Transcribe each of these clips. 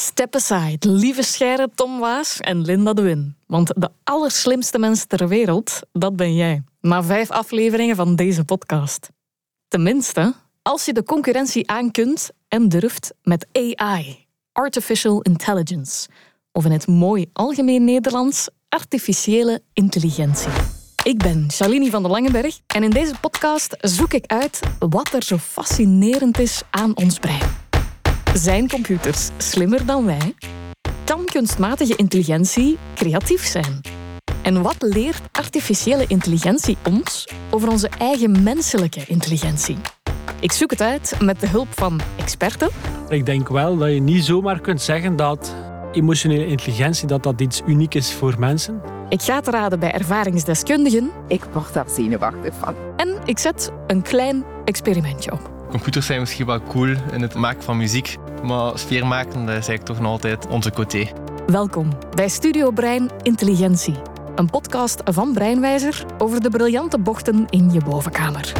Step aside, lieve scheire Tom Waas en Linda de Win. Want de allerslimste mens ter wereld, dat ben jij. Na vijf afleveringen van deze podcast. Tenminste, als je de concurrentie aankunt en durft met AI, Artificial Intelligence. Of in het mooi algemeen Nederlands, artificiële intelligentie. Ik ben Shalini van der Langenberg en in deze podcast zoek ik uit wat er zo fascinerend is aan ons brein. Zijn computers slimmer dan wij? Kan kunstmatige intelligentie creatief zijn? En wat leert artificiële intelligentie ons over onze eigen menselijke intelligentie? Ik zoek het uit met de hulp van experten. Ik denk wel dat je niet zomaar kunt zeggen dat emotionele intelligentie dat dat iets uniek is voor mensen. Ik ga te raden bij ervaringsdeskundigen. Ik word daar zenuwachtig van. En ik zet een klein experimentje op. Computers zijn misschien wel cool in het maken van muziek, maar sfeer maken dat is eigenlijk toch nog altijd onze côté. Welkom bij Studio Brein Intelligentie. Een podcast van Breinwijzer over de briljante bochten in je bovenkamer.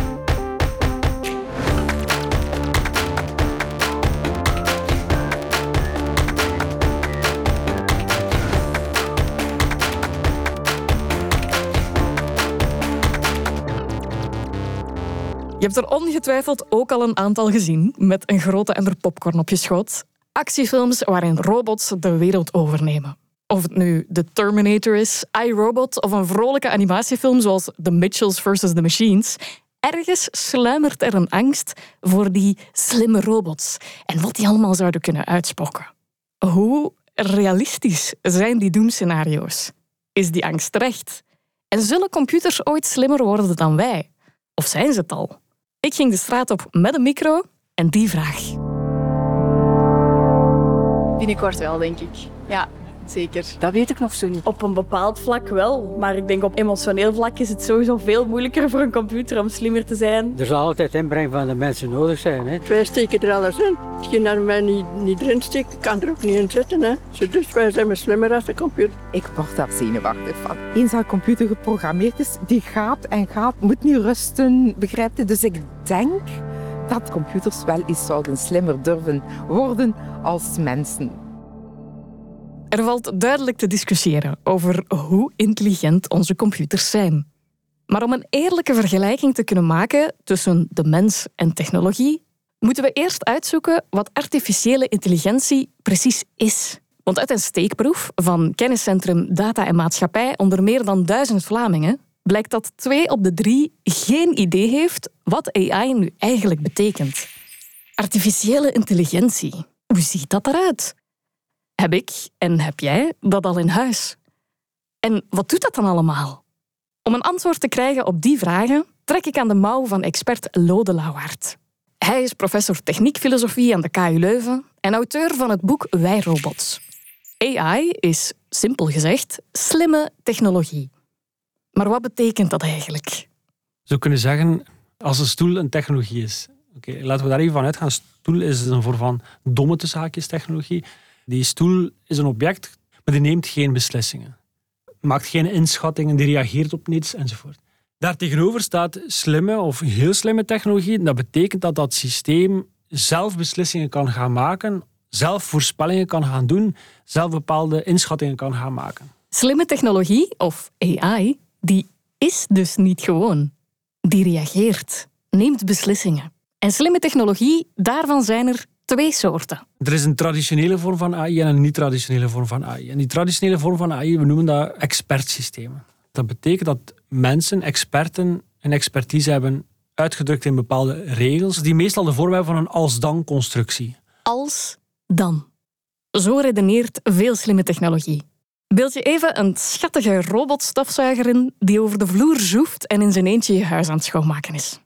Je hebt er ongetwijfeld ook al een aantal gezien met een grote emmer popcorn op je schoot. Actiefilms waarin robots de wereld overnemen. Of het nu The Terminator is, iRobot of een vrolijke animatiefilm zoals The Mitchells vs. The Machines. Ergens sluimert er een angst voor die slimme robots en wat die allemaal zouden kunnen uitspokken. Hoe realistisch zijn die doemscenario's? Is die angst terecht? En zullen computers ooit slimmer worden dan wij? Of zijn ze het al? Ik ging de straat op met een micro en die vraag. Binnenkort wel, denk ik. Ja, zeker. Dat weet ik nog zo niet. Op een bepaald vlak wel, maar ik denk op emotioneel vlak is het sowieso veel moeilijker voor een computer om slimmer te zijn. Er zal altijd inbreng van de mensen nodig zijn. Hè? Wij steken er alles in. Als je naar mij niet, niet erin steekt, kan er ook niet in zitten. Hè. Dus wij zijn slimmer als de computer. Ik word daar zenuwachtig van. Eens dat computer geprogrammeerd is, die gaat en gaat, moet niet rusten, begrijp je? Dus ik denk dat computers wel eens zouden slimmer durven worden als mensen. Er valt duidelijk te discussiëren over hoe intelligent onze computers zijn. Maar om een eerlijke vergelijking te kunnen maken tussen de mens en technologie, moeten we eerst uitzoeken wat artificiële intelligentie precies is. Want uit een steekproef van kenniscentrum Data en Maatschappij onder meer dan duizend Vlamingen blijkt dat twee op de drie geen idee heeft wat AI nu eigenlijk betekent. Artificiële intelligentie, hoe ziet dat eruit? Heb ik en heb jij dat al in huis? En wat doet dat dan allemaal? Om een antwoord te krijgen op die vragen trek ik aan de mouw van expert Lode Lauwaard. Hij is professor techniekfilosofie aan de KU Leuven en auteur van het boek Wij Robots. AI is, simpel gezegd, slimme technologie. Maar wat betekent dat eigenlijk? Zo kunnen zeggen, als een stoel een technologie is. Oké, laten we daar even van uitgaan. Stoel is een vorm van domme technologie. Die stoel is een object, maar die neemt geen beslissingen. Maakt geen inschattingen, die reageert op niets enzovoort. Daartegenover staat slimme of heel slimme technologie. Dat betekent dat dat systeem zelf beslissingen kan gaan maken, zelf voorspellingen kan gaan doen, zelf bepaalde inschattingen kan gaan maken. Slimme technologie, of AI, die is dus niet gewoon. Die reageert, neemt beslissingen. En slimme technologie, daarvan zijn er twee soorten. Er is een traditionele vorm van AI en een niet-traditionele vorm van AI. En die traditionele vorm van AI, we noemen dat expertsystemen. Dat betekent dat mensen, experten, een expertise hebben uitgedrukt in bepaalde regels, die meestal de vorm hebben van een als-dan-constructie. Als-dan. Zo redeneert veel slimme technologie. Beeld je even een schattige robotstofzuiger in die over de vloer zoeft en in zijn eentje je huis aan het schoonmaken is.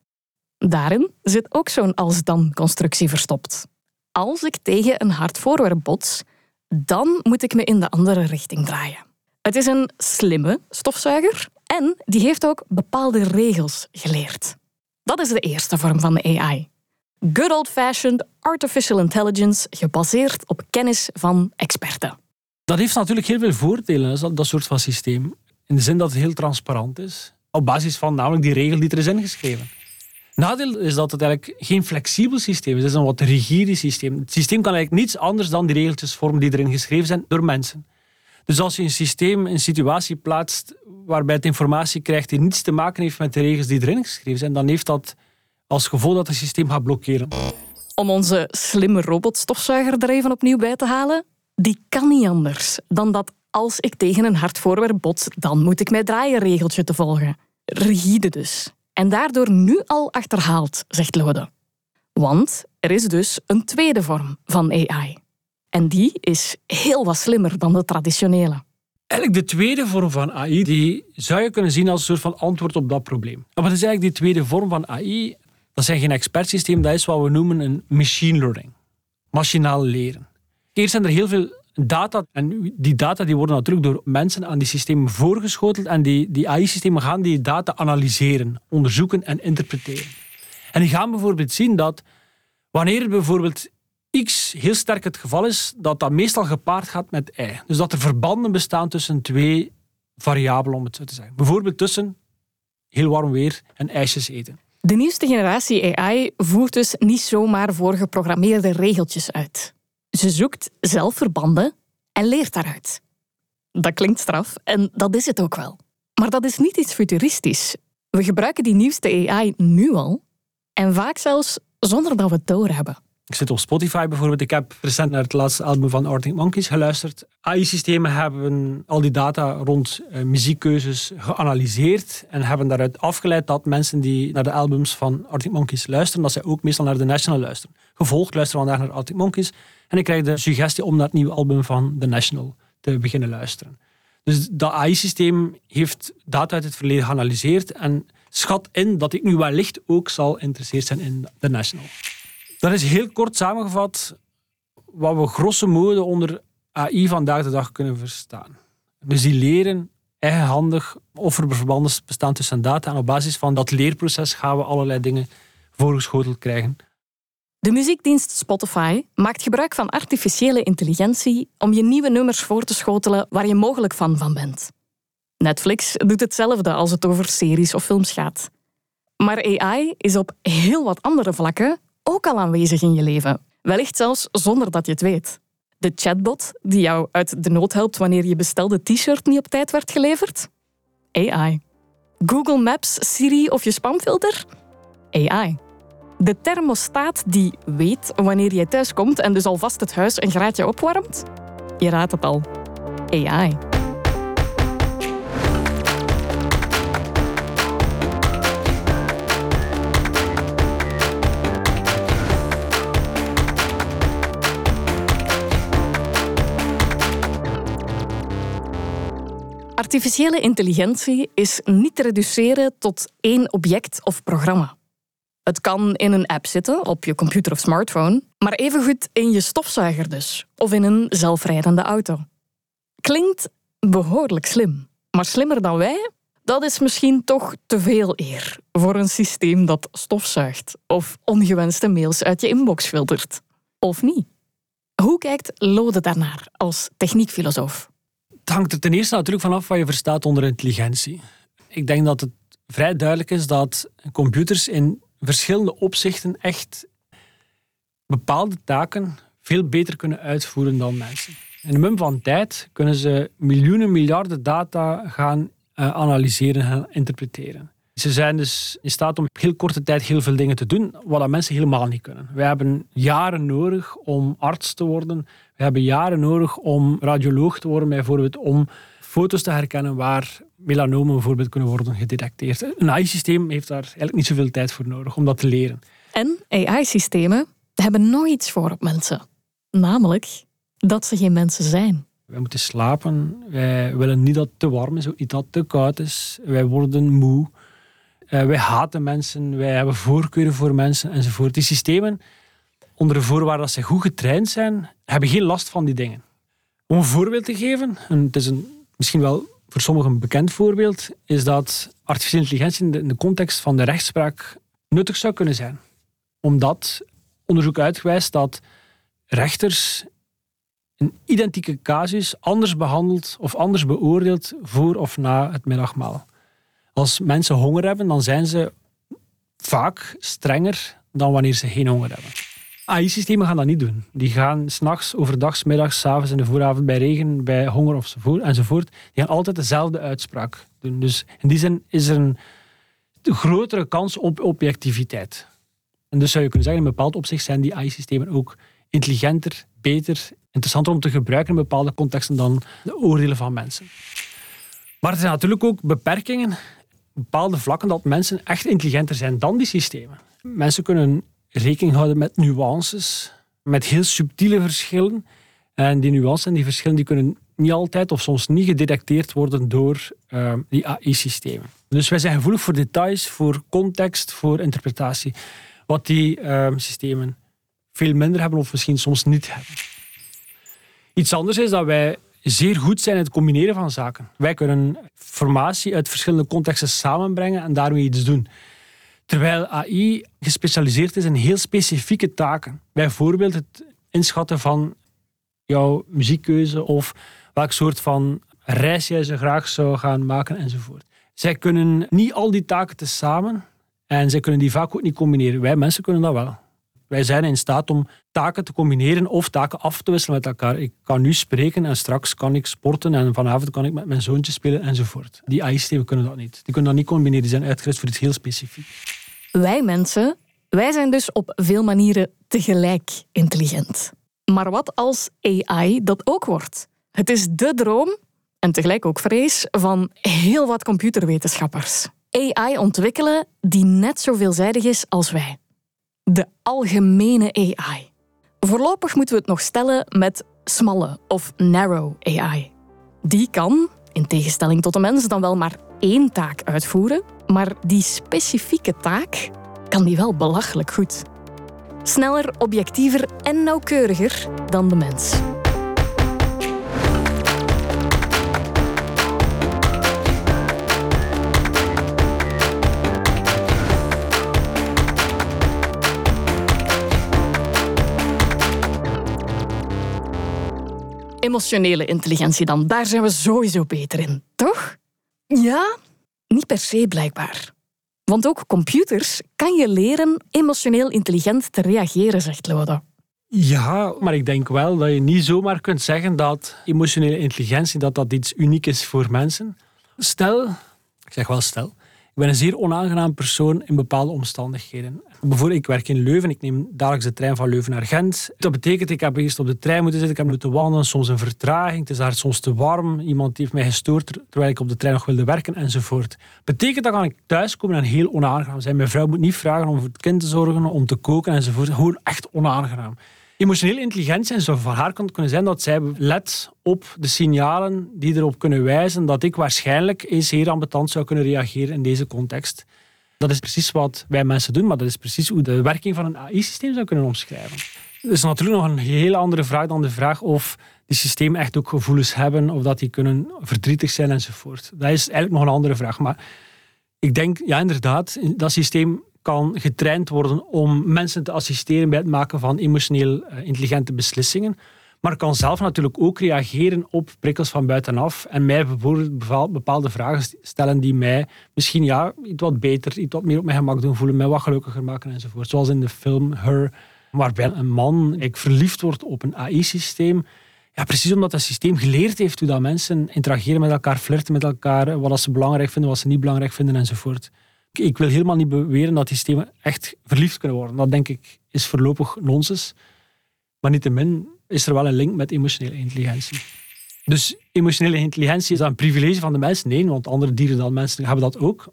Daarin zit ook zo'n als-dan-constructie verstopt. Als ik tegen een hard voorwerp bots, dan moet ik me in de andere richting draaien. Het is een slimme stofzuiger en die heeft ook bepaalde regels geleerd. Dat is de eerste vorm van AI. Good old-fashioned artificial intelligence gebaseerd op kennis van experten. Dat heeft natuurlijk heel veel voordelen, dat, dat soort van systeem. In de zin dat het heel transparant is. Op basis van namelijk die regel die er is ingeschreven. Nadeel is dat het eigenlijk geen flexibel systeem is. Het is een wat rigide systeem. Het systeem kan eigenlijk niets anders dan die regeltjes vormen die erin geschreven zijn door mensen. Dus als je een systeem, een situatie plaatst waarbij het informatie krijgt die niets te maken heeft met de regels die erin geschreven zijn, dan heeft dat als gevolg dat het systeem gaat blokkeren. Om onze slimme robotstofzuiger er even opnieuw bij te halen, die kan niet anders dan dat als ik tegen een hard voorwerp bots, dan moet ik mij draaien regeltje te volgen. Rigide dus. En daardoor nu al achterhaald, zegt Lode. Want er is dus een tweede vorm van AI. En die is heel wat slimmer dan de traditionele. Eigenlijk de tweede vorm van AI, die zou je kunnen zien als een soort van antwoord op dat probleem. Maar wat is eigenlijk die tweede vorm van AI? Dat zijn geen expertsysteem, dat is wat we noemen een machine learning. Machinaal leren. Eerst zijn er heel veel data, en die data die worden natuurlijk door mensen aan die systemen voorgeschoteld en die, die AI-systemen gaan die data analyseren, onderzoeken en interpreteren. En die gaan bijvoorbeeld zien dat wanneer bijvoorbeeld X heel sterk het geval is, dat dat meestal gepaard gaat met Y. Dus dat er verbanden bestaan tussen twee variabelen, om het zo te zeggen. Bijvoorbeeld tussen heel warm weer en ijsjes eten. De nieuwste generatie AI voert dus niet zomaar voorgeprogrammeerde regeltjes uit. Ze zoekt zelf verbanden en leert daaruit. Dat klinkt straf en dat is het ook wel. Maar dat is niet iets futuristisch. We gebruiken die nieuwste AI nu al en vaak zelfs zonder dat we het doorhebben. Ik zit op Spotify bijvoorbeeld. Ik heb recent naar het laatste album van Arctic Monkeys geluisterd. AI-systemen hebben al die data rond uh, muziekkeuzes geanalyseerd en hebben daaruit afgeleid dat mensen die naar de albums van Arctic Monkeys luisteren, dat zij ook meestal naar The National luisteren. Gevolgd luisteren vandaag naar Arctic Monkeys en ik krijg de suggestie om naar het nieuwe album van The National te beginnen luisteren. Dus dat AI-systeem heeft data uit het verleden geanalyseerd en schat in dat ik nu wellicht ook zal geïnteresseerd zijn in The National. Dat is heel kort samengevat wat we grosso modo onder AI vandaag de dag kunnen verstaan. Dus die leren eigenhandig of er verbanden bestaan tussen data en op basis van dat leerproces gaan we allerlei dingen voorgeschoteld krijgen. De muziekdienst Spotify maakt gebruik van artificiële intelligentie om je nieuwe nummers voor te schotelen waar je mogelijk fan van bent. Netflix doet hetzelfde als het over series of films gaat. Maar AI is op heel wat andere vlakken ook al aanwezig in je leven. Wellicht zelfs zonder dat je het weet. De chatbot die jou uit de nood helpt wanneer je bestelde t-shirt niet op tijd werd geleverd? AI. Google Maps, Siri of je spamfilter? AI. De thermostaat die weet wanneer jij thuis komt en dus alvast het huis een graadje opwarmt? Je raadt het al. AI. Artificiële intelligentie is niet te reduceren tot één object of programma. Het kan in een app zitten, op je computer of smartphone, maar evengoed in je stofzuiger dus, of in een zelfrijdende auto. Klinkt behoorlijk slim, maar slimmer dan wij? Dat is misschien toch te veel eer voor een systeem dat stofzuigt of ongewenste mails uit je inbox filtert. Of niet? Hoe kijkt Lode daarnaar als techniekfilosoof? Het hangt er ten eerste natuurlijk vanaf wat je verstaat onder intelligentie. Ik denk dat het vrij duidelijk is dat computers in verschillende opzichten echt bepaalde taken veel beter kunnen uitvoeren dan mensen. In een mum van tijd kunnen ze miljoenen, miljarden data gaan uh, analyseren en interpreteren. Ze zijn dus in staat om heel korte tijd heel veel dingen te doen, wat mensen helemaal niet kunnen. Wij hebben jaren nodig om arts te worden. We hebben jaren nodig om radioloog te worden, bijvoorbeeld om foto's te herkennen waar melanomen bijvoorbeeld kunnen worden gedetecteerd. Een AI-systeem heeft daar eigenlijk niet zoveel tijd voor nodig om dat te leren. En AI-systemen hebben nog iets voor op mensen. Namelijk dat ze geen mensen zijn. Wij moeten slapen. Wij willen niet dat het te warm is, ook niet dat het te koud is. Wij worden moe. Uh, wij haten mensen. Wij hebben voorkeuren voor mensen enzovoort. Die systemen, onder de voorwaarde dat ze goed getraind zijn, hebben geen last van die dingen. Om een voorbeeld te geven, en het is een, misschien wel voor sommigen een bekend voorbeeld, is dat artificiële intelligentie in de, context van de rechtspraak nuttig zou kunnen zijn. Omdat onderzoek uitgewijst dat rechters een identieke casus anders behandeld of anders beoordeeld voor of na het middagmaal. Als mensen honger hebben, dan zijn ze vaak strenger dan wanneer ze geen honger hebben. AI-systemen gaan dat niet doen. Die gaan s'nachts, overdag, middags, s avonds, in de vooravond, bij regen, bij honger enzovoort. Die gaan altijd dezelfde uitspraak doen. Dus in die zin is er een grotere kans op objectiviteit. En dus zou je kunnen zeggen, in bepaald opzicht zijn die AI-systemen ook intelligenter, beter, interessanter om te gebruiken in bepaalde contexten dan de oordelen van mensen. Maar er zijn natuurlijk ook beperkingen, bepaalde vlakken dat mensen echt intelligenter zijn dan die systemen. Mensen kunnen rekening houden met nuances, met heel subtiele verschillen. En die nuances en die verschillen die kunnen niet altijd of soms niet gedetecteerd worden door uh, die AI-systemen. Dus wij zijn gevoelig voor details, voor context, voor interpretatie. Wat die uh, systemen veel minder hebben of misschien soms niet hebben. Iets anders is dat wij zeer goed zijn het combineren van zaken. Wij kunnen informatie uit verschillende contexten samenbrengen en daarmee iets doen. Terwijl AI gespecialiseerd is in heel specifieke taken. Bijvoorbeeld het inschatten van jouw muziekkeuze of welk soort van reis jij graag zou gaan maken enzovoort. Zij kunnen niet al die taken tezamen en zij kunnen die vaak ook niet combineren. Wij mensen kunnen dat wel. Wij zijn in staat om taken te combineren of taken af te wisselen met elkaar. Ik kan nu spreken en straks kan ik sporten en vanavond kan ik met mijn zoontje spelen enzovoort. Die AI-systemen kunnen dat niet. Die kunnen dat niet combineren. Die zijn uitgerust voor iets heel specifiek. Wij mensen, wij zijn dus op veel manieren tegelijk intelligent. Maar wat als AI dat ook wordt? Het is de droom, en tegelijk ook vrees, van heel wat computerwetenschappers. AI ontwikkelen die net zo veelzijdig is als wij. De algemene AI. Voorlopig moeten we het nog stellen met smalle of narrow AI. Die kan, in tegenstelling tot de mens, dan wel maar één taak uitvoeren, maar die specifieke taak kan die wel belachelijk goed. Sneller, objectiever en nauwkeuriger dan de mens. Emotionele intelligentie dan, daar zijn we sowieso beter in, toch? Ja, niet per se blijkbaar. Want ook computers kan je leren emotioneel intelligent te reageren, zegt Lode. Ja, maar ik denk wel dat je niet zomaar kunt zeggen dat emotionele intelligentie dat dat iets uniek is voor mensen. Stel, ik zeg wel stel, ik ben een zeer onaangenaam persoon in bepaalde omstandigheden. Bijvoorbeeld, ik werk in Leuven, ik neem dagelijks de trein van Leuven naar Gent. Dat betekent, ik heb eerst op de trein moeten zitten, ik heb moeten wandelen, soms een vertraging, het is daar soms te warm, iemand heeft mij gestoord terwijl ik op de trein nog wilde werken, enzovoort. Betekent dat kan ik thuiskomen en heel onaangenaam zijn. Mijn vrouw moet niet vragen om voor het kind te zorgen, om te koken, enzovoort. Gewoon echt onaangenaam. Emotionele intelligentie zou van haar kunnen zijn dat zij let op de signalen die erop kunnen wijzen dat ik waarschijnlijk eens zeer ambetant zou kunnen reageren in deze context. Dat is precies wat wij mensen doen, maar dat is precies hoe de werking van een AI-systeem zou kunnen omschrijven. Dat is natuurlijk nog een hele andere vraag dan de vraag of die systemen echt ook gevoelens hebben of dat die kunnen verdrietig zijn enzovoort. Dat is eigenlijk nog een andere vraag. Maar ik denk, ja inderdaad, dat systeem kan getraind worden om mensen te assisteren bij het maken van emotioneel eh, intelligente beslissingen. Maar kan zelf natuurlijk ook reageren op prikkels van buitenaf en mij bijvoorbeeld bepaalde vragen stellen die mij misschien ja, iets wat beter, iets wat meer op mijn gemak doen voelen, mij wat gelukkiger maken enzovoort. Zoals in de film Her, waarbij een man ik verliefd wordt op een AI-systeem. Ja, precies omdat dat systeem geleerd heeft hoe dat mensen interageren met elkaar, flirten met elkaar, wat ze belangrijk vinden, wat ze niet belangrijk vinden enzovoort. Ik wil helemaal niet beweren dat die systemen echt verliefd kunnen worden. Dat denk ik is voorlopig nonsens. Maar niettemin is er wel een link met emotionele intelligentie. Dus emotionele intelligentie is dat een privilege van de mensen? Nee, want andere dieren dan mensen hebben dat ook.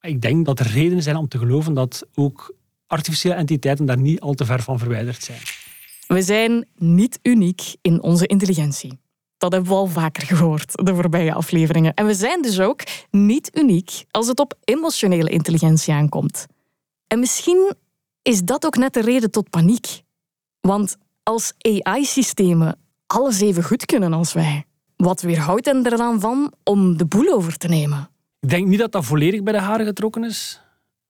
Ik denk dat er redenen zijn om te geloven dat ook artificiële entiteiten daar niet al te ver van verwijderd zijn. We zijn niet uniek in onze intelligentie. Dat hebben we al vaker gehoord de voorbije afleveringen. En we zijn dus ook niet uniek als het op emotionele intelligentie aankomt. En misschien is dat ook net de reden tot paniek. Want als AI-systemen alles even goed kunnen als wij, wat weerhoudt hen er dan van om de boel over te nemen? Ik denk niet dat dat volledig bij de haren getrokken is.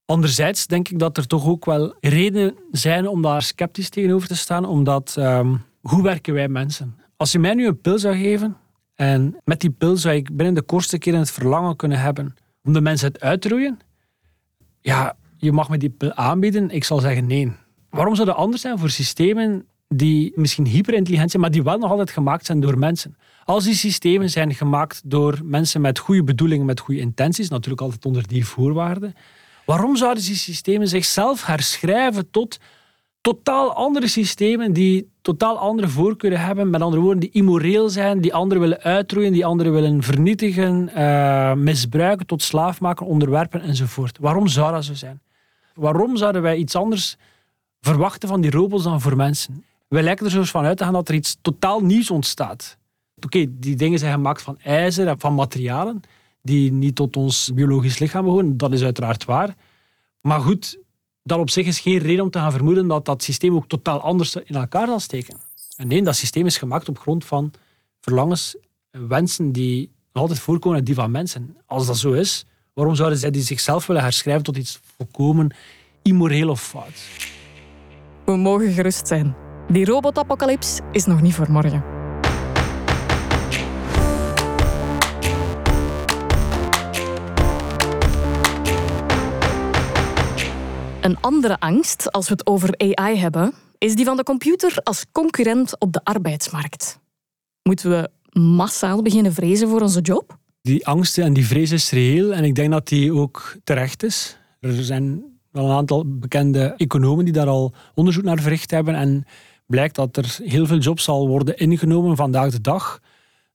Anderzijds denk ik dat er toch ook wel redenen zijn om daar sceptisch tegenover te staan, omdat um, hoe werken wij mensen? Als je mij nu een pil zou geven en met die pil zou ik binnen de kortste keer het verlangen kunnen hebben om de mensheid uit te roeien, ja, je mag me die pil aanbieden, ik zal zeggen nee. Waarom zou dat anders zijn voor systemen die misschien hyperintelligent zijn, maar die wel nog altijd gemaakt zijn door mensen? Als die systemen zijn gemaakt door mensen met goede bedoelingen, met goede intenties, natuurlijk altijd onder die voorwaarden, waarom zouden die systemen zichzelf herschrijven tot totaal andere systemen die totaal andere voorkeuren hebben, met andere woorden, die immoreel zijn, die anderen willen uitroeien, die anderen willen vernietigen, uh, misbruiken, tot slaaf maken, onderwerpen enzovoort. Waarom zou dat zo zijn? Waarom zouden wij iets anders verwachten van die robots dan voor mensen? Wij lijken er zo van uit te gaan dat er iets totaal nieuws ontstaat. Oké, die dingen zijn gemaakt van ijzer en van materialen die niet tot ons biologisch lichaam behoren. Dat is uiteraard waar. Maar goed, dat op zich is geen reden om te gaan vermoeden dat dat systeem ook totaal anders in elkaar zal steken. En nee, dat systeem is gemaakt op grond van verlangens, wensen die altijd voorkomen die van mensen. Als dat zo is, waarom zouden zij die zichzelf willen herschrijven tot iets volkomen immoreel of fout? We mogen gerust zijn. Die robotapocalyps is nog niet voor morgen. Een andere angst, als we het over AI hebben, is die van de computer als concurrent op de arbeidsmarkt. Moeten we massaal beginnen vrezen voor onze job? Die angst en die vrees is reëel en ik denk dat die ook terecht is. Er zijn wel een aantal bekende economen die daar al onderzoek naar verricht hebben en blijkt dat er heel veel jobs zal worden ingenomen vandaag de dag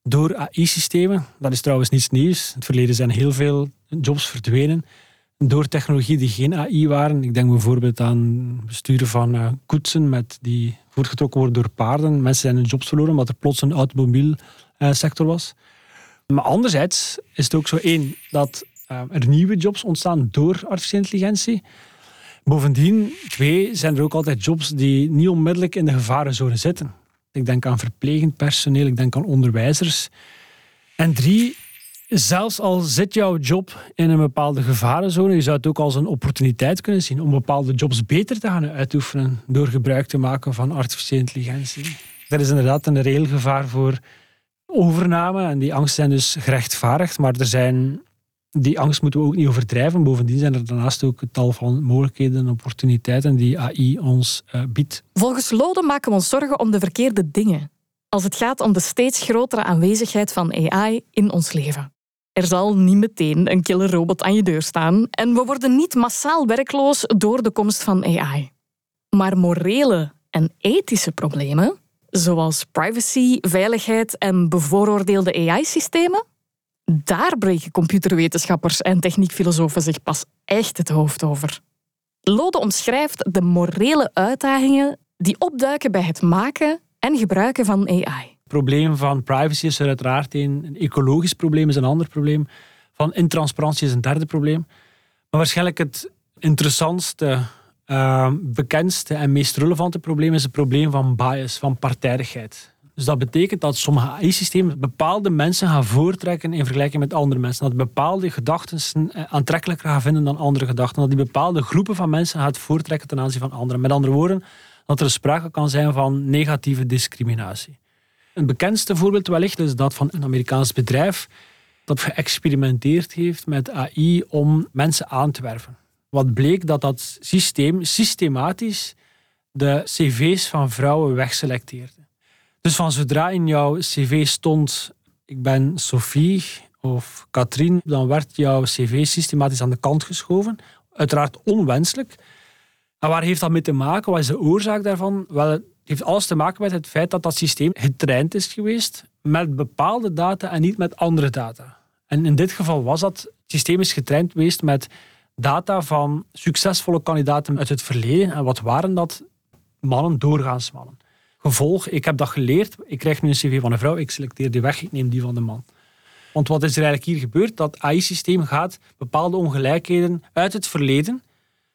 door AI-systemen. Dat is trouwens niets nieuws. In het verleden zijn heel veel jobs verdwenen door technologie die geen AI waren. Ik denk bijvoorbeeld aan besturen van uh, koetsen met die voortgetrokken worden door paarden. Mensen zijn hun jobs verloren omdat er plots een automobielsector was. Maar anderzijds is het ook zo één dat uh, er nieuwe jobs ontstaan door artificiële intelligentie. Bovendien, twee, zijn er ook altijd jobs die niet onmiddellijk in de gevarenzone zitten. Ik denk aan verplegend personeel, ik denk aan onderwijzers. En drie, zelfs al zit jouw job in een bepaalde gevarenzone, je zou het ook als een opportuniteit kunnen zien om bepaalde jobs beter te gaan uitoefenen door gebruik te maken van artificiële intelligentie. Er is inderdaad een reëel gevaar voor overname en die angsten zijn dus gerechtvaardigd, maar er zijn, die angst moeten we ook niet overdrijven. Bovendien zijn er daarnaast ook een tal van mogelijkheden en opportuniteiten die AI ons uh, biedt. Volgens Lode maken we ons zorgen om de verkeerde dingen als het gaat om de steeds grotere aanwezigheid van AI in ons leven. Er zal niet meteen een killer robot aan je deur staan en we worden niet massaal werkloos door de komst van AI. Maar morele en ethische problemen, zoals privacy, veiligheid en bevooroordeelde AI-systemen, daar breken computerwetenschappers en techniekfilosofen zich pas echt het hoofd over. Lode omschrijft de morele uitdagingen die opduiken bij het maken en gebruiken van AI probleem van privacy is er uiteraard een. Een ecologisch probleem is een ander probleem. Van intransparantie is een derde probleem. Maar waarschijnlijk het interessantste, uh, bekendste en meest relevante probleem is het probleem van bias, van partijdigheid. Dus dat betekent dat sommige AI-systemen bepaalde mensen gaan voortrekken in vergelijking met andere mensen. Dat bepaalde gedachten eh, aantrekkelijker gaan vinden dan andere gedachten. Dat die bepaalde groepen van mensen gaat voortrekken ten aanzien van anderen. Met andere woorden, dat er sprake kan zijn van negatieve discriminatie. Een bekendste voorbeeld wellicht is dat van een Amerikaans bedrijf dat geëxperimenteerd heeft met AI om mensen aan te werven. Wat bleek dat dat systeem systematisch de cv's van vrouwen wegselecteerde. Dus van zodra in jouw cv stond ik ben Sophie of Katrien, dan werd jouw cv systematisch aan de kant geschoven. Uiteraard onwenselijk. En waar heeft dat mee te maken? Wat is de oorzaak daarvan? Wel, heeft alles te maken met het feit dat dat systeem getraind is geweest met bepaalde data en niet met andere data. En in dit geval was dat, het systeem is getraind geweest met data van succesvolle kandidaten uit het verleden. En wat waren dat? Mannen, doorgaans mannen. Gevolg, ik heb dat geleerd, ik krijg nu een cv van een vrouw, ik selecteer die weg, ik neem die van de man. Want wat is er eigenlijk hier gebeurd? Dat AI-systeem gaat bepaalde ongelijkheden uit het verleden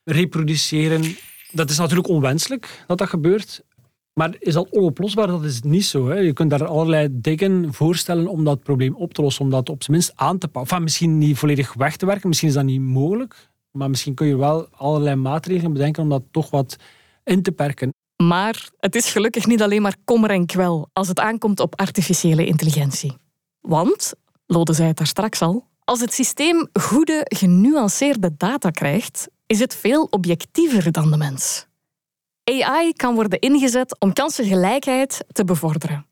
reproduceren. Dat is natuurlijk onwenselijk dat dat gebeurt. Maar is dat onoplosbaar? Dat is niet zo. Hè. Je kunt daar allerlei dingen voorstellen om dat probleem op te lossen, om dat op zijn minst aan te pakken. Enfin, misschien niet volledig weg te werken, misschien is dat niet mogelijk. Maar misschien kun je wel allerlei maatregelen bedenken om dat toch wat in te perken. Maar het is gelukkig niet alleen maar kommer en kwel als het aankomt op artificiële intelligentie. Want, Lode zei het daar straks al, als het systeem goede, genuanceerde data krijgt, is het veel objectiever dan de mens. AI kan worden ingezet om kansengelijkheid te bevorderen.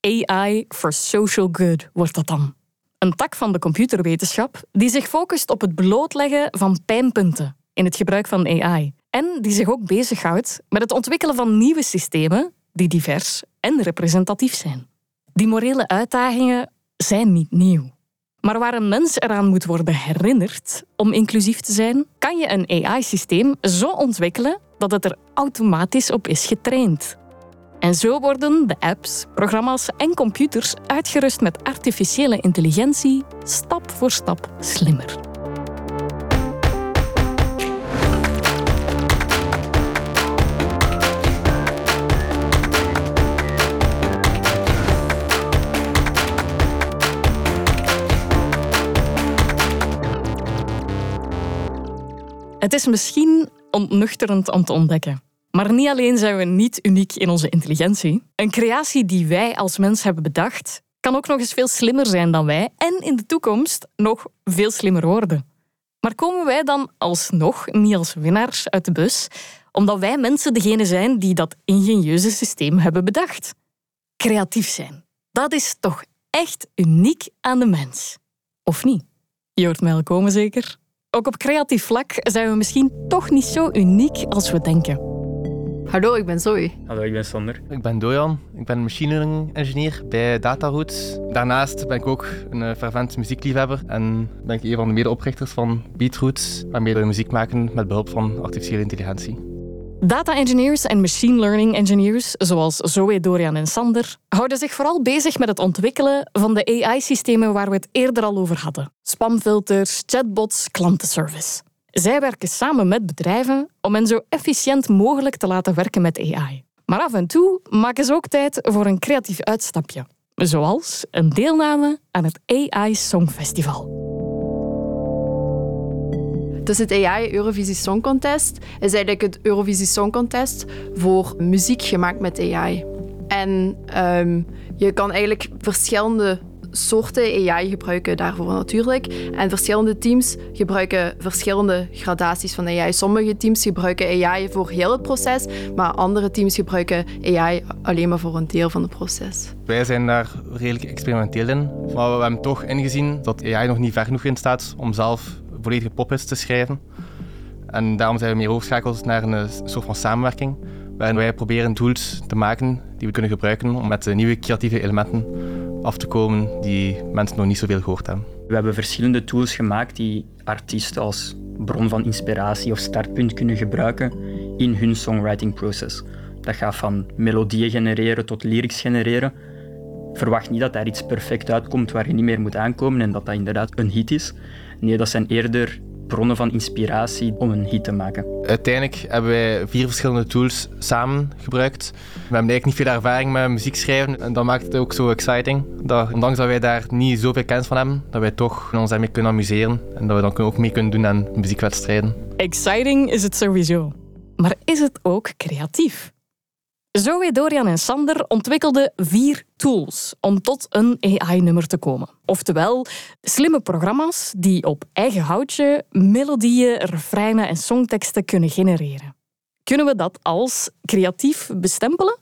AI for social good wordt dat dan. Een tak van de computerwetenschap die zich focust op het blootleggen van pijnpunten in het gebruik van AI. En die zich ook bezighoudt met het ontwikkelen van nieuwe systemen die divers en representatief zijn. Die morele uitdagingen zijn niet nieuw. Maar waar een mens eraan moet worden herinnerd om inclusief te zijn, kan je een AI-systeem zo ontwikkelen dat het er automatisch op is getraind. En zo worden de apps, programma's en computers uitgerust met artificiële intelligentie stap voor stap slimmer. Het is misschien ontnuchterend om te ontdekken. Maar niet alleen zijn we niet uniek in onze intelligentie. Een creatie die wij als mens hebben bedacht, kan ook nog eens veel slimmer zijn dan wij en in de toekomst nog veel slimmer worden. Maar komen wij dan alsnog niet als winnaars uit de bus, omdat wij mensen degene zijn die dat ingenieuze systeem hebben bedacht? Creatief zijn, dat is toch echt uniek aan de mens. Of niet? Je hoort mij al komen zeker? Ook op creatief vlak zijn we misschien toch niet zo uniek als we denken. Hallo, ik ben Zoe. Hallo, ik ben Sander. Ik ben Dojan, ik ben machine learning engineer bij Dataroots. Daarnaast ben ik ook een eh, fervent muziekliefhebber en ben ik een van de medeoprichters van Beatroots, waarmee we muziek maken met behulp van artificiële intelligentie. Data engineers en machine learning engineers, zoals Zoe, Dorian en Sander, houden zich vooral bezig met het ontwikkelen van de AI-systemen waar we het eerder al over hadden. Spamfilters, chatbots, klantenservice. Zij werken samen met bedrijven om hen zo efficiënt mogelijk te laten werken met AI. Maar af en toe maken ze ook tijd voor een creatief uitstapje, zoals een deelname aan het AI Songfestival. Dus het AI Eurovisie Song Contest is eigenlijk het Eurovisie Song Contest voor muziek gemaakt met AI. En um, je kan eigenlijk verschillende soorten AI gebruiken daarvoor natuurlijk. En verschillende teams gebruiken verschillende gradaties van AI. Sommige teams gebruiken AI voor heel het proces, maar andere teams gebruiken AI alleen maar voor een deel van het proces. Wij zijn daar redelijk experimenteel in, maar we hebben toch ingezien dat AI nog niet ver genoeg in staat om zelf volledige pophits te schrijven. En daarom zijn we meer overschakeld naar een soort van samenwerking, waarin wij proberen tools te maken die we kunnen gebruiken om met nieuwe creatieve elementen af te komen die mensen nog niet zoveel gehoord hebben. We hebben verschillende tools gemaakt die artiesten als bron van inspiratie of startpunt kunnen gebruiken in hun songwriting proces. Dat gaat van melodieën genereren tot lyrics genereren. Verwacht niet dat daar iets perfect uitkomt waar je niet meer moet aankomen en dat dat inderdaad een hit is. Nee, dat zijn eerder bronnen van inspiratie om een hit te maken. Uiteindelijk hebben wij vier verschillende tools samen gebruikt. We hebben eigenlijk niet veel ervaring met muziek schrijven en dat maakt het ook zo exciting. Dat, ondanks dat wij daar niet zoveel kennis van hebben, dat wij toch ons daarmee kunnen amuseren en dat we dan ook mee kunnen doen aan muziekwedstrijden. Exciting is het sowieso. Maar is het ook creatief? Zoe, Dorian en Sander ontwikkelden vier tools om tot een AI-nummer te komen. Oftewel, slimme programma's die op eigen houtje melodieën, refreinen en songteksten kunnen genereren. Kunnen we dat als creatief bestempelen?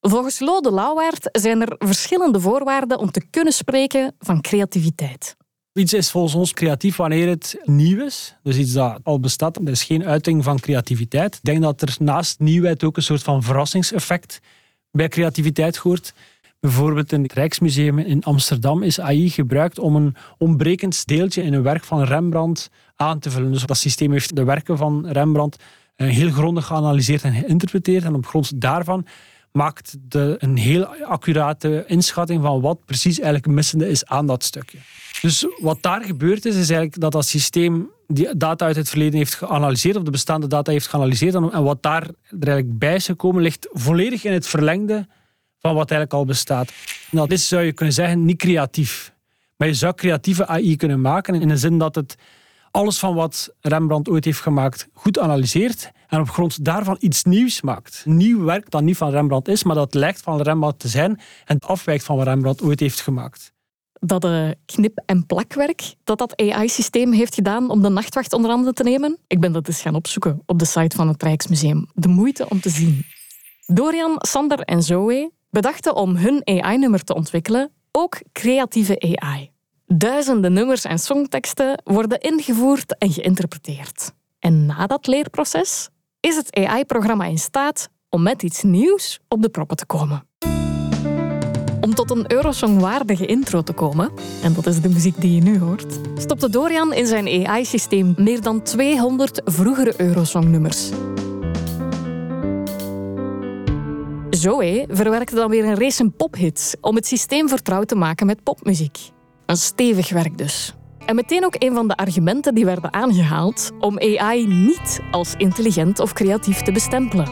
Volgens Lode Lauwaard zijn er verschillende voorwaarden om te kunnen spreken van creativiteit. Iets is volgens ons creatief wanneer het nieuw is. Dus iets dat al bestaat. Dat is geen uiting van creativiteit. Ik denk dat er naast nieuwheid ook een soort van verrassingseffect bij creativiteit hoort. Bijvoorbeeld in het Rijksmuseum in Amsterdam is AI gebruikt om een ontbrekend deeltje in een werk van Rembrandt aan te vullen. Dus dat systeem heeft de werken van Rembrandt eh, heel grondig geanalyseerd en geïnterpreteerd. En op grond daarvan maakt de, een heel accurate inschatting van wat precies eigenlijk missende is aan dat stukje. Dus wat daar gebeurd is, is eigenlijk dat dat systeem die data uit het verleden heeft geanalyseerd, of de bestaande data heeft geanalyseerd, en wat daar er eigenlijk bij is gekomen, ligt volledig in het verlengde van wat eigenlijk al bestaat. dat is, zou je kunnen zeggen, niet creatief. Maar je zou creatieve AI kunnen maken in de zin dat het alles van wat Rembrandt ooit heeft gemaakt goed analyseert en op grond daarvan iets nieuws maakt. Nieuw werk dat niet van Rembrandt is, maar dat lijkt van Rembrandt te zijn en afwijkt van wat Rembrandt ooit heeft gemaakt. dat de knip- en plakwerk dat dat AI-systeem heeft gedaan om de nachtwacht onder andere te nemen? Ik ben dat eens gaan opzoeken op de site van het Rijksmuseum. De moeite om te zien. Dorian, Sander en Zoe bedachten om hun AI-nummer te ontwikkelen ook creatieve AI. Duizenden nummers en songteksten worden ingevoerd en geïnterpreteerd. En na dat leerproces is het AI-programma in staat om met iets nieuws op de proppen te komen. Om tot een Eurosong-waardige intro te komen, en dat is de muziek die je nu hoort, stopte Dorian in zijn AI-systeem meer dan 200 vroegere Eurosong-nummers. Zoe verwerkte dan weer een race pophits om het systeem vertrouwd te maken met popmuziek. Een stevig werk dus. En meteen ook een van de argumenten die werden aangehaald om AI niet als intelligent of creatief te bestempelen.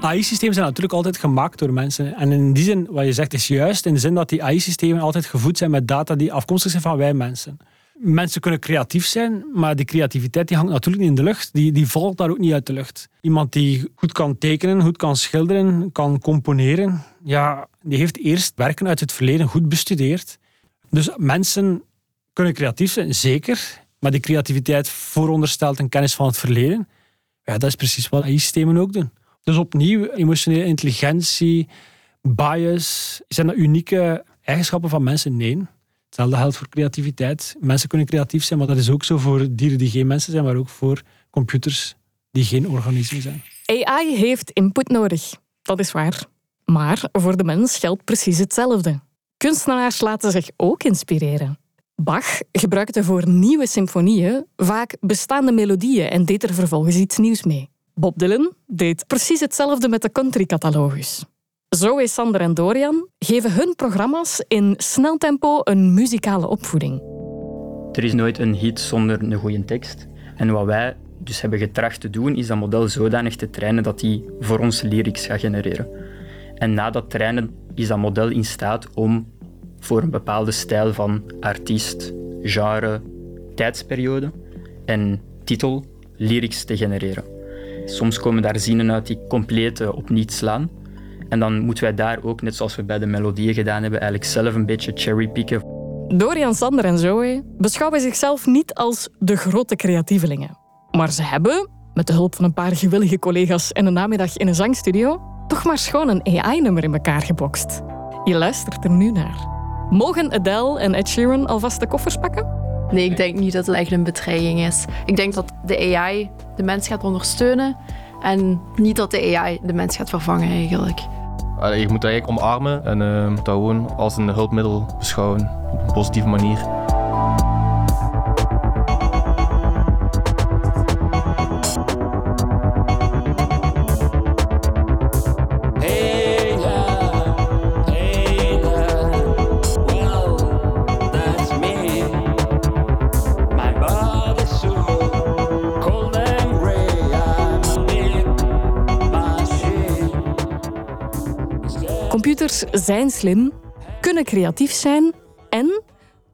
AI-systemen zijn natuurlijk altijd gemaakt door mensen. En in die zin, wat je zegt, is juist in de zin dat die AI-systemen altijd gevoed zijn met data die afkomstig zijn van wij mensen. Mensen kunnen creatief zijn, maar die creativiteit die hangt natuurlijk niet in de lucht. Die, die valt daar ook niet uit de lucht. Iemand die goed kan tekenen, goed kan schilderen, kan componeren, ja, die heeft eerst werken uit het verleden goed bestudeerd. Dus mensen kunnen creatief zijn, zeker. Maar die creativiteit vooronderstelt een kennis van het verleden. Ja, dat is precies wat AI-systemen ook doen. Dus opnieuw, emotionele intelligentie, bias, zijn dat unieke eigenschappen van mensen? Nee. Hetzelfde geldt voor creativiteit. Mensen kunnen creatief zijn, maar dat is ook zo voor dieren die geen mensen zijn, maar ook voor computers die geen organismen zijn. AI heeft input nodig, dat is waar. Maar voor de mens geldt precies hetzelfde. Kunstenaars laten zich ook inspireren. Bach gebruikte voor nieuwe symfonieën vaak bestaande melodieën en deed er vervolgens iets nieuws mee. Bob Dylan deed precies hetzelfde met de country-catalogus. Zoe, Sander en Dorian geven hun programma's in snel tempo een muzikale opvoeding. Er is nooit een hit zonder een goede tekst. En wat wij dus hebben getracht te doen, is dat model zodanig te trainen dat hij voor ons lyrics gaat genereren. En na dat trainen is dat model in staat om voor een bepaalde stijl van artiest, genre, tijdsperiode en titel lyrics te genereren. Soms komen daar zinnen uit die compleet op niets slaan. En dan moeten wij daar ook, net zoals we bij de melodieën gedaan hebben, eigenlijk zelf een beetje cherrypicken. Dorian, Sander en Zoe beschouwen zichzelf niet als de grote creatievelingen. Maar ze hebben, met de hulp van een paar gewillige collega's en een namiddag in een zangstudio, toch maar schoon een AI-nummer in elkaar gebokst. Je luistert er nu naar. Mogen Adele en Ed Sheeran alvast de koffers pakken? Nee, ik denk niet dat het echt een bedreiging is. Ik denk dat de AI de mens gaat ondersteunen en niet dat de AI de mens gaat vervangen eigenlijk. Je moet eigenlijk omarmen en dat gewoon als een hulpmiddel beschouwen op een positieve manier. Zijn slim, kunnen creatief zijn en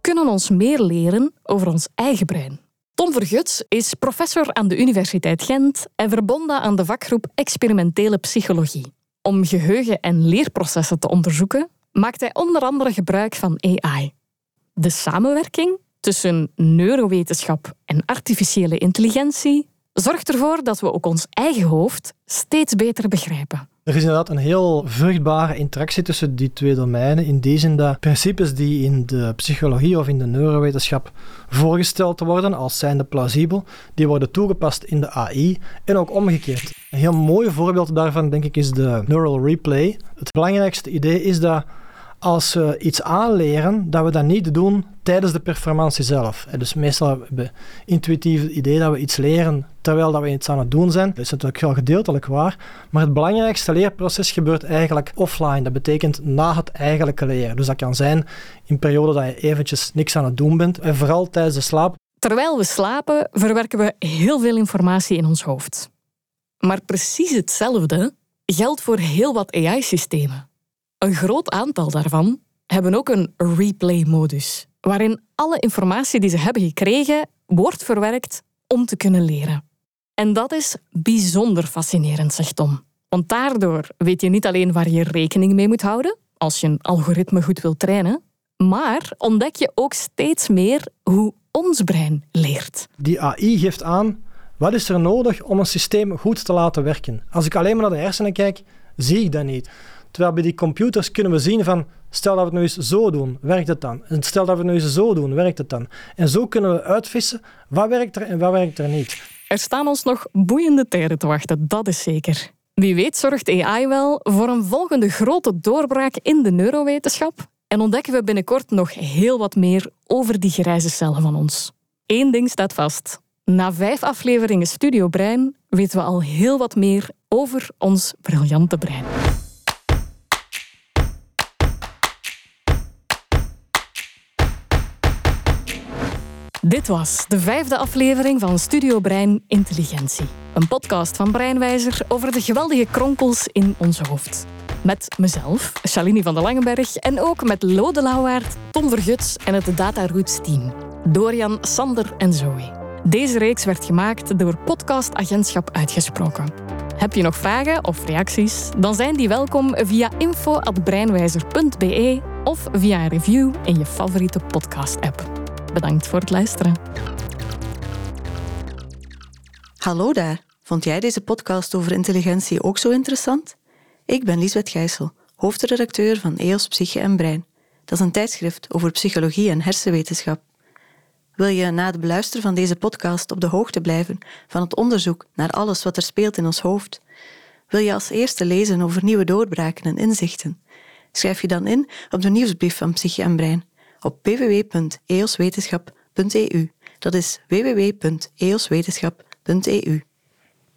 kunnen ons meer leren over ons eigen brein. Tom Verguts is professor aan de Universiteit Gent en verbonden aan de vakgroep Experimentele Psychologie. Om geheugen- en leerprocessen te onderzoeken, maakt hij onder andere gebruik van AI. De samenwerking tussen neurowetenschap en artificiële intelligentie zorgt ervoor dat we ook ons eigen hoofd steeds beter begrijpen. Er is inderdaad een heel vruchtbare interactie tussen die twee domeinen. In die zin dat principes die in de psychologie of in de neurowetenschap voorgesteld worden als zijnde plausibel, die worden toegepast in de AI en ook omgekeerd. Een heel mooi voorbeeld daarvan, denk ik, is de neural replay. Het belangrijkste idee is dat als we iets aanleren, dat we dat niet doen tijdens de performantie zelf. Dus meestal hebben we intuïtief het idee dat we iets leren terwijl dat we iets aan het doen zijn. Dat is natuurlijk wel gedeeltelijk waar, maar het belangrijkste leerproces gebeurt eigenlijk offline. Dat betekent na het eigenlijke leren. Dus dat kan zijn in perioden dat je eventjes niks aan het doen bent en vooral tijdens de slaap. Terwijl we slapen, verwerken we heel veel informatie in ons hoofd. Maar precies hetzelfde geldt voor heel wat AI-systemen. Een groot aantal daarvan hebben ook een replay-modus, waarin alle informatie die ze hebben gekregen wordt verwerkt om te kunnen leren. En dat is bijzonder fascinerend, zegt Tom. Want daardoor weet je niet alleen waar je rekening mee moet houden als je een algoritme goed wilt trainen, maar ontdek je ook steeds meer hoe ons brein leert. Die AI geeft aan wat is er nodig om een systeem goed te laten werken. Als ik alleen maar naar de hersenen kijk, zie ik dat niet. Terwijl bij die computers kunnen we zien van, stel dat we het nu eens zo doen, werkt het dan? En stel dat we het nu eens zo doen, werkt het dan? En zo kunnen we uitvissen wat werkt er en wat werkt er niet. Er staan ons nog boeiende tijden te wachten, dat is zeker. Wie weet zorgt AI wel voor een volgende grote doorbraak in de neurowetenschap en ontdekken we binnenkort nog heel wat meer over die grijze cellen van ons. Eén ding staat vast. Na vijf afleveringen Studio Brein weten we al heel wat meer over ons briljante brein. Dit was de vijfde aflevering van Studio Brein Intelligentie. Een podcast van Breinwijzer over de geweldige kronkels in ons hoofd. Met mezelf, Shalini van der Langenberg, en ook met Lode Lauwaard, Tom Verguts en het Data Roots team. Dorian, Sander en Zoe. Deze reeks werd gemaakt door Podcast Agentschap Uitgesproken. Heb je nog vragen of reacties? Dan zijn die welkom via info.breinwijzer.be of via een review in je favoriete podcast-app. Bedankt voor het luisteren. Hallo daar. Vond jij deze podcast over intelligentie ook zo interessant? Ik ben Liesbeth Gijssel, hoofdredacteur van EOS Psyche en Brein. Dat is een tijdschrift over psychologie en hersenwetenschap. Wil je na het beluisteren van deze podcast op de hoogte blijven van het onderzoek naar alles wat er speelt in ons hoofd? Wil je als eerste lezen over nieuwe doorbraken en inzichten? Schrijf je dan in op de nieuwsbrief van Psyche en Brein op www.eoswetenschap.eu. Dat is www.eoswetenschap.eu.